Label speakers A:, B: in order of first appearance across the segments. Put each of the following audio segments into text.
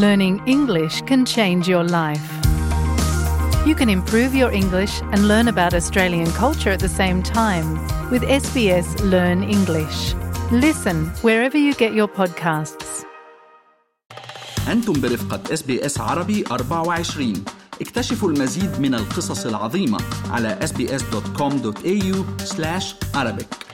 A: Learning English can change your life. You can improve your English and learn about Australian culture at the same time with SBS Learn English. Listen wherever you get your podcasts.
B: أنتم برفقة اس بي اس عربي 24 اكتشفوا المزيد من القصص العظيمة على sbs.com.au arabic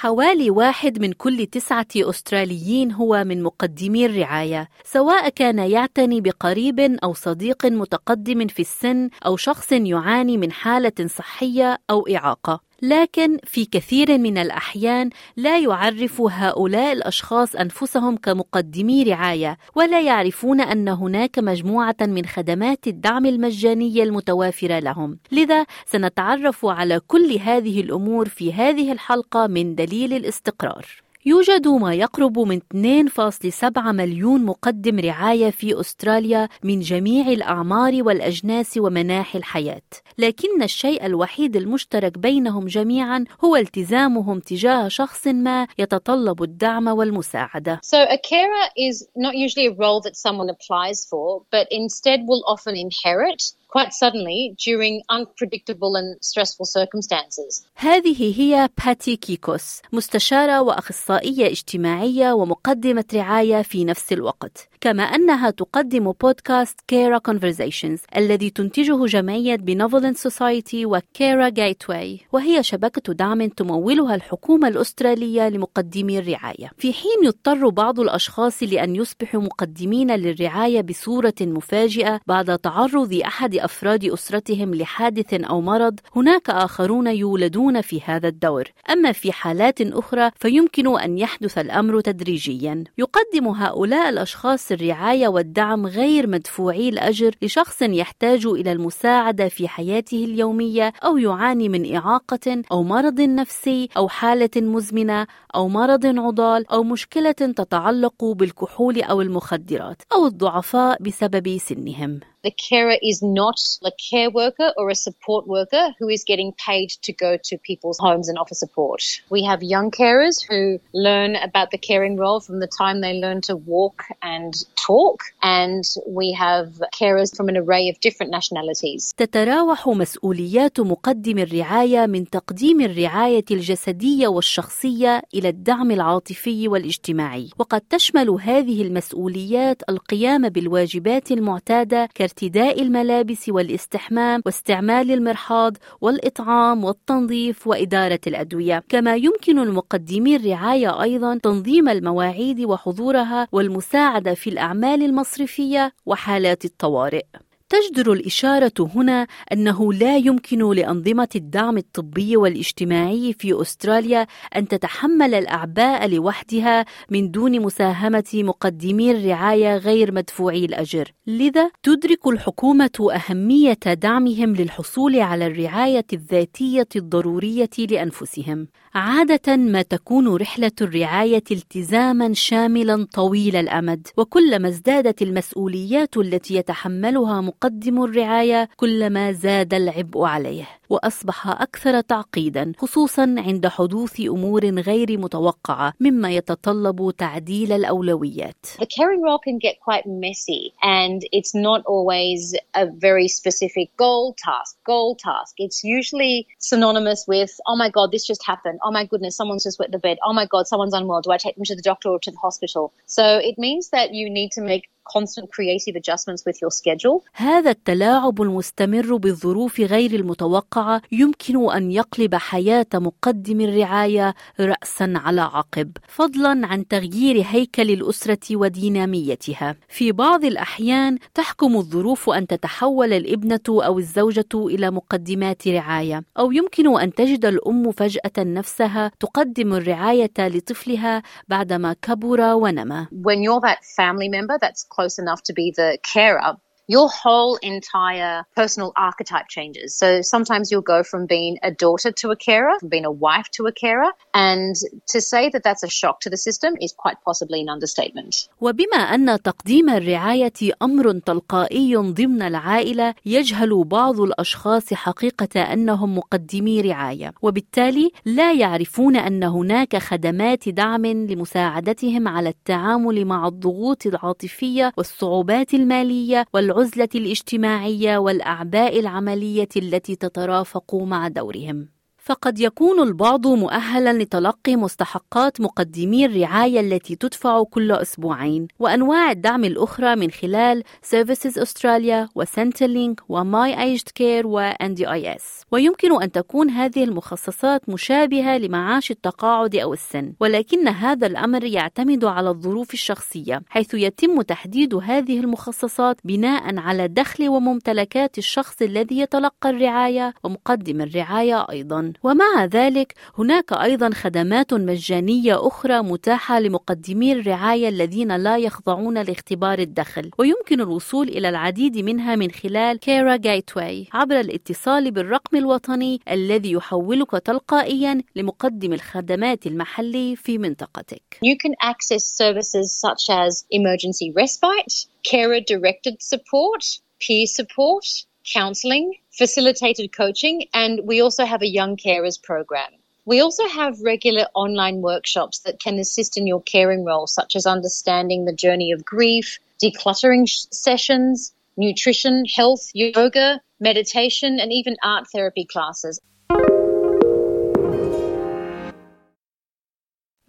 C: حوالي واحد من كل تسعة أستراليين هو من مقدمي الرعاية، سواء كان يعتني بقريب أو صديق متقدم في السن أو شخص يعاني من حالة صحية أو إعاقة. لكن في كثير من الأحيان لا يعرف هؤلاء الأشخاص أنفسهم كمقدمي رعاية ولا يعرفون أن هناك مجموعة من خدمات الدعم المجانية المتوافرة لهم. لذا سنتعرف على كل هذه الأمور في هذه الحلقة من دليل الاستقرار. يوجد ما يقرب من 2.7 مليون مقدم رعاية في أستراليا من جميع الأعمار والأجناس ومناحي الحياة. لكن الشيء الوحيد المشترك بينهم جميعا هو التزامهم تجاه شخص ما يتطلب الدعم والمساعدة.
D: So a carer is not usually a role that someone applies for, but instead will often inherit quite suddenly during unpredictable and stressful circumstances.
C: هذه هي باتي كيكوس مستشارة وأخصائية اجتماعية ومقدمة رعاية في نفس الوقت كما أنها تقدم بودكاست Carer Conversations الذي تنتجه جمعية Benevolent Society و Carer Gateway وهي شبكة دعم تمولها الحكومة الأسترالية لمقدمي الرعاية. في حين يضطر بعض الأشخاص لأن يصبحوا مقدمين للرعاية بصورة مفاجئة بعد تعرض أحد أفراد أسرتهم لحادث أو مرض هناك آخرون يولدون في هذا الدور. أما في حالات أخرى فيمكن أن يحدث الأمر تدريجيا. يقدم هؤلاء الأشخاص الرعاية والدعم غير مدفوعي الأجر لشخص يحتاج إلى المساعدة في حياته اليومية أو يعاني من إعاقة أو مرض نفسي أو حالة مزمنة أو مرض عضال أو مشكلة تتعلق بالكحول أو المخدرات أو الضعفاء بسبب سنهم.
D: The carer is not a care worker or a support worker who is getting paid to go to people's homes and offer support. We have young carers who learn about the caring role from the time they learn to walk and talk. And we have carers from an array of different nationalities.
C: تتراوح مسؤوليات مقدم الرعاية من تقديم الرعاية الجسدية والشخصية إلى الدعم العاطفي والاجتماعي، وقد تشمل هذه المسؤوليات القيام بالواجبات المعتادة كارتداء الملابس والاستحمام واستعمال المرحاض والإطعام والتنظيف وإدارة الأدوية، كما يمكن المقدمي الرعاية أيضا تنظيم المواعيد وحضورها والمساعدة في الأعمال المصرفية وحالات الطوارئ. تجدر الإشارة هنا أنه لا يمكن لأنظمة الدعم الطبي والاجتماعي في أستراليا أن تتحمل الأعباء لوحدها من دون مساهمة مقدمي الرعاية غير مدفوعي الأجر، لذا تدرك الحكومة أهمية دعمهم للحصول على الرعاية الذاتية الضرورية لأنفسهم. عادة ما تكون رحلة الرعاية التزاما شاملا طويل الأمد، وكلما ازدادت المسؤوليات التي يتحملها مقدم الرعاية كلما زاد العبء عليه. واصبح أكثر تعقيدا خصوصا عند حدوث امور غير متوقعه مما يتطلب تعديل الاولويات.
D: The caring role can get quite messy and it's not always a very specific goal task, goal task. It's usually synonymous with, oh my God, this just happened. Oh my goodness, someone's just wet the bed. Oh my God, someone's unwell. Do I take them to the doctor or to the hospital? So it means that you need to make constant creative adjustments with your schedule.
C: هذا التلاعب المستمر بالظروف غير المتوقعة يمكن أن يقلب حياة مقدم الرعاية رأسا على عقب، فضلا عن تغيير هيكل الأسرة وديناميتها. في بعض الأحيان تحكم الظروف أن تتحول الابنة أو الزوجة إلى مقدمات رعاية، أو يمكن أن تجد الأم فجأة نفسها تقدم الرعاية لطفلها بعدما كبر ونمى.
D: When you're that family member that's close enough to be the carer, your whole entire personal archetype changes. So sometimes you'll go from being a daughter to a carer, from being a wife to a carer. And to say that that's a shock to the system is quite possibly an understatement.
C: وبما أن تقديم الرعاية أمر تلقائي ضمن العائلة يجهل بعض الأشخاص حقيقة أنهم مقدمي رعاية وبالتالي لا يعرفون أن هناك خدمات دعم لمساعدتهم على التعامل مع الضغوط العاطفية والصعوبات المالية والعزلة الاجتماعية والأعباء العملية التي تترافق مع دورهم. فقد يكون البعض مؤهلا لتلقي مستحقات مقدمي الرعاية التي تدفع كل أسبوعين وأنواع الدعم الأخرى من خلال Services Australia وسنترلينك وماي Aged Care و NDIS ويمكن أن تكون هذه المخصصات مشابهة لمعاش التقاعد أو السن ولكن هذا الأمر يعتمد على الظروف الشخصية حيث يتم تحديد هذه المخصصات بناء على دخل وممتلكات الشخص الذي يتلقى الرعاية ومقدم الرعاية أيضا. ومع ذلك هناك أيضا خدمات مجانية أخرى متاحة لمقدمي الرعاية الذين لا يخضعون لاختبار الدخل ويمكن الوصول إلى العديد منها من خلال كيرا جايتواي عبر الاتصال بالرقم الوطني الذي يحولك تلقائيا لمقدم الخدمات المحلي في منطقتك.
D: You can access services such as emergency respite, carer directed support, peer support, counselling, facilitated coaching, and we also have a young carers program. We also have regular online workshops that can assist in your caring role, such as understanding the journey of grief, decluttering sessions, nutrition, health, yoga, meditation, and even art therapy classes.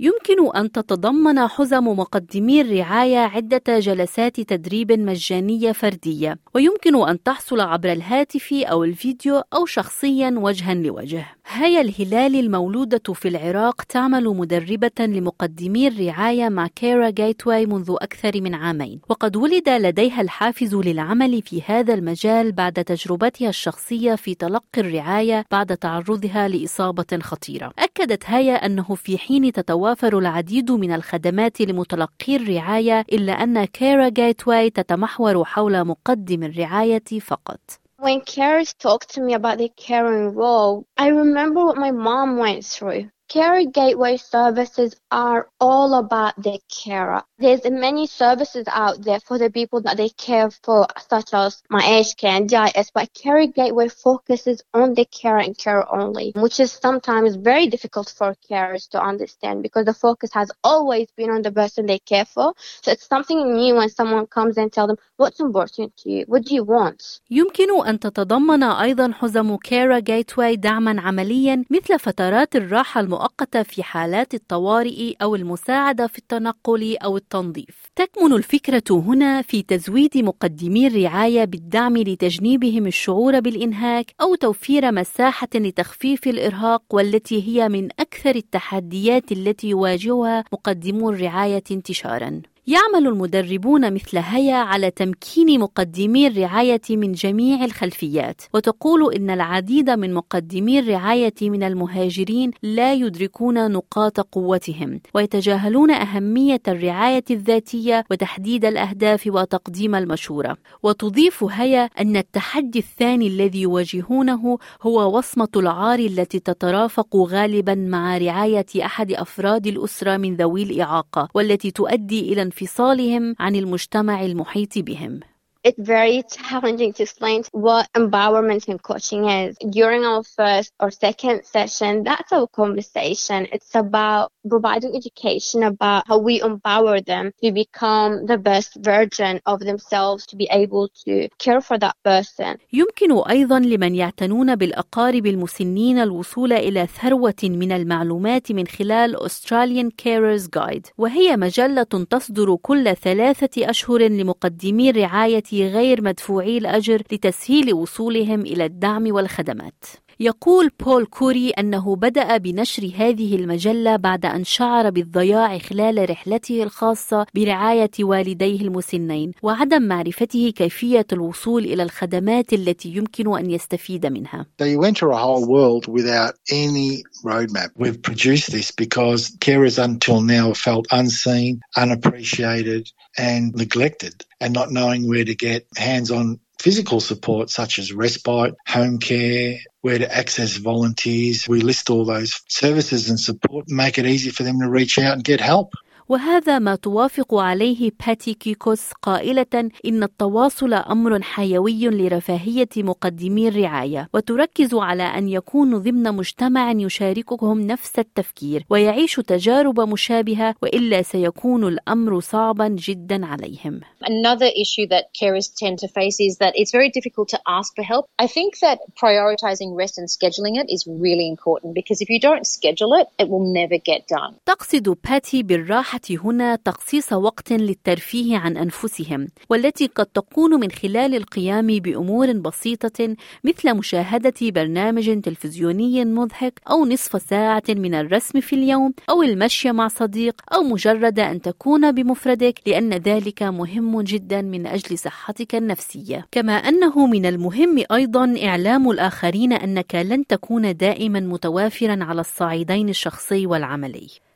C: يمكن أن تتضمن حزم مقدمي الرعاية عدة جلسات تدريب مجانية فردية، ويمكن أن تحصل عبر الهاتف أو الفيديو أو شخصيًا وجهًا لوجه. هيا الهلال المولودة في العراق تعمل مدربة لمقدمي الرعاية مع كيرا جايتواي منذ أكثر من عامين، وقد ولد لديها الحافز للعمل في هذا المجال بعد تجربتها الشخصية في تلقي الرعاية بعد تعرضها لإصابة خطيرة. أكدت هيا أنه في حين تتوافر العديد من الخدمات لمتلقي الرعاية إلا أن كيرا جايتواي تتمحور حول مقدم الرعاية فقط.
E: When carers talk to me about their caring role, I remember what my mom went through. Carer Gateway services are all about the carer. There's many services out there for the people that they care for, such as my age care and DIS, but Carer Gateway focuses on the carer and carer only, which is sometimes very difficult for carers to understand because the focus has always been on the person they care for. So it's something new when someone comes and tell them what's important to you, what do you want.
C: يمكن أن تتضمن أيضا حزم كيرا جيتواي دعما عمليا مثل فترات الراحة المؤقتة في حالات الطوارئ أو المساعدة في التنقل أو التنظيف. تكمن الفكرة هنا في تزويد مقدمي الرعاية بالدعم لتجنيبهم الشعور بالإنهاك أو توفير مساحة لتخفيف الإرهاق والتي هي من أكثر التحديات التي يواجهها مقدمو الرعاية انتشارا. يعمل المدربون مثل هيا على تمكين مقدمي الرعاية من جميع الخلفيات، وتقول إن العديد من مقدمي الرعاية من المهاجرين لا يدركون نقاط قوتهم، ويتجاهلون أهمية الرعاية الذاتية وتحديد الأهداف وتقديم المشورة. وتضيف هيا أن التحدي الثاني الذي يواجهونه هو وصمة العار التي تترافق غالبا مع رعاية أحد أفراد الأسرة من ذوي الإعاقة، والتي تؤدي إلى انفصالهم عن المجتمع المحيط بهم.
E: it's very challenging to explain what empowerment and coaching is. During our first or second session, that's our conversation. It's about providing education about how we empower them to become the best version of themselves to be able to care for that person.
C: يمكن أيضا لمن يعتنون بالأقارب المسنين الوصول إلى ثروة من المعلومات من خلال Australian Carers Guide وهي مجلة تصدر كل ثلاثة أشهر لمقدمي الرعاية غير مدفوعي الأجر لتسهيل وصولهم إلى الدعم والخدمات. يقول بول كوري أنه بدأ بنشر هذه المجلة بعد أن شعر بالضياع خلال رحلته الخاصة برعاية والديه المسنين وعدم معرفته كيفية الوصول إلى الخدمات التي يمكن أن يستفيد منها.
F: They enter a whole world without any roadmap. We've produced this because carers until now felt unseen, unappreciated, and neglected and not knowing where to get hands on physical support such as respite, home care, where to access volunteers. We list all those services and support, and make it easy for them to reach out and get help.
C: وهذا ما توافق عليه باتي كيكوس قائلة إن التواصل أمر حيوي لرفاهية مقدمي الرعاية وتركز على أن يكونوا ضمن مجتمع يشاركهم نفس التفكير ويعيش تجارب مشابهة وإلا سيكون الأمر صعبا جدا عليهم.
D: Another issue that carers tend to face is that it's very difficult to ask for help. I think that prioritizing rest and scheduling it is really important because if you don't schedule it, it will never get done.
C: تقصد باتي بالراحة هنا تخصيص وقت للترفيه عن أنفسهم والتي قد تكون من خلال القيام بأمور بسيطة مثل مشاهدة برنامج تلفزيوني مضحك أو نصف ساعة من الرسم في اليوم أو المشي مع صديق أو مجرد أن تكون بمفردك لأن ذلك مهم جدا من أجل صحتك النفسية. كما أنه من المهم أيضا إعلام الآخرين أنك لن تكون دائما متوافرا على الصعيدين الشخصي والعملي.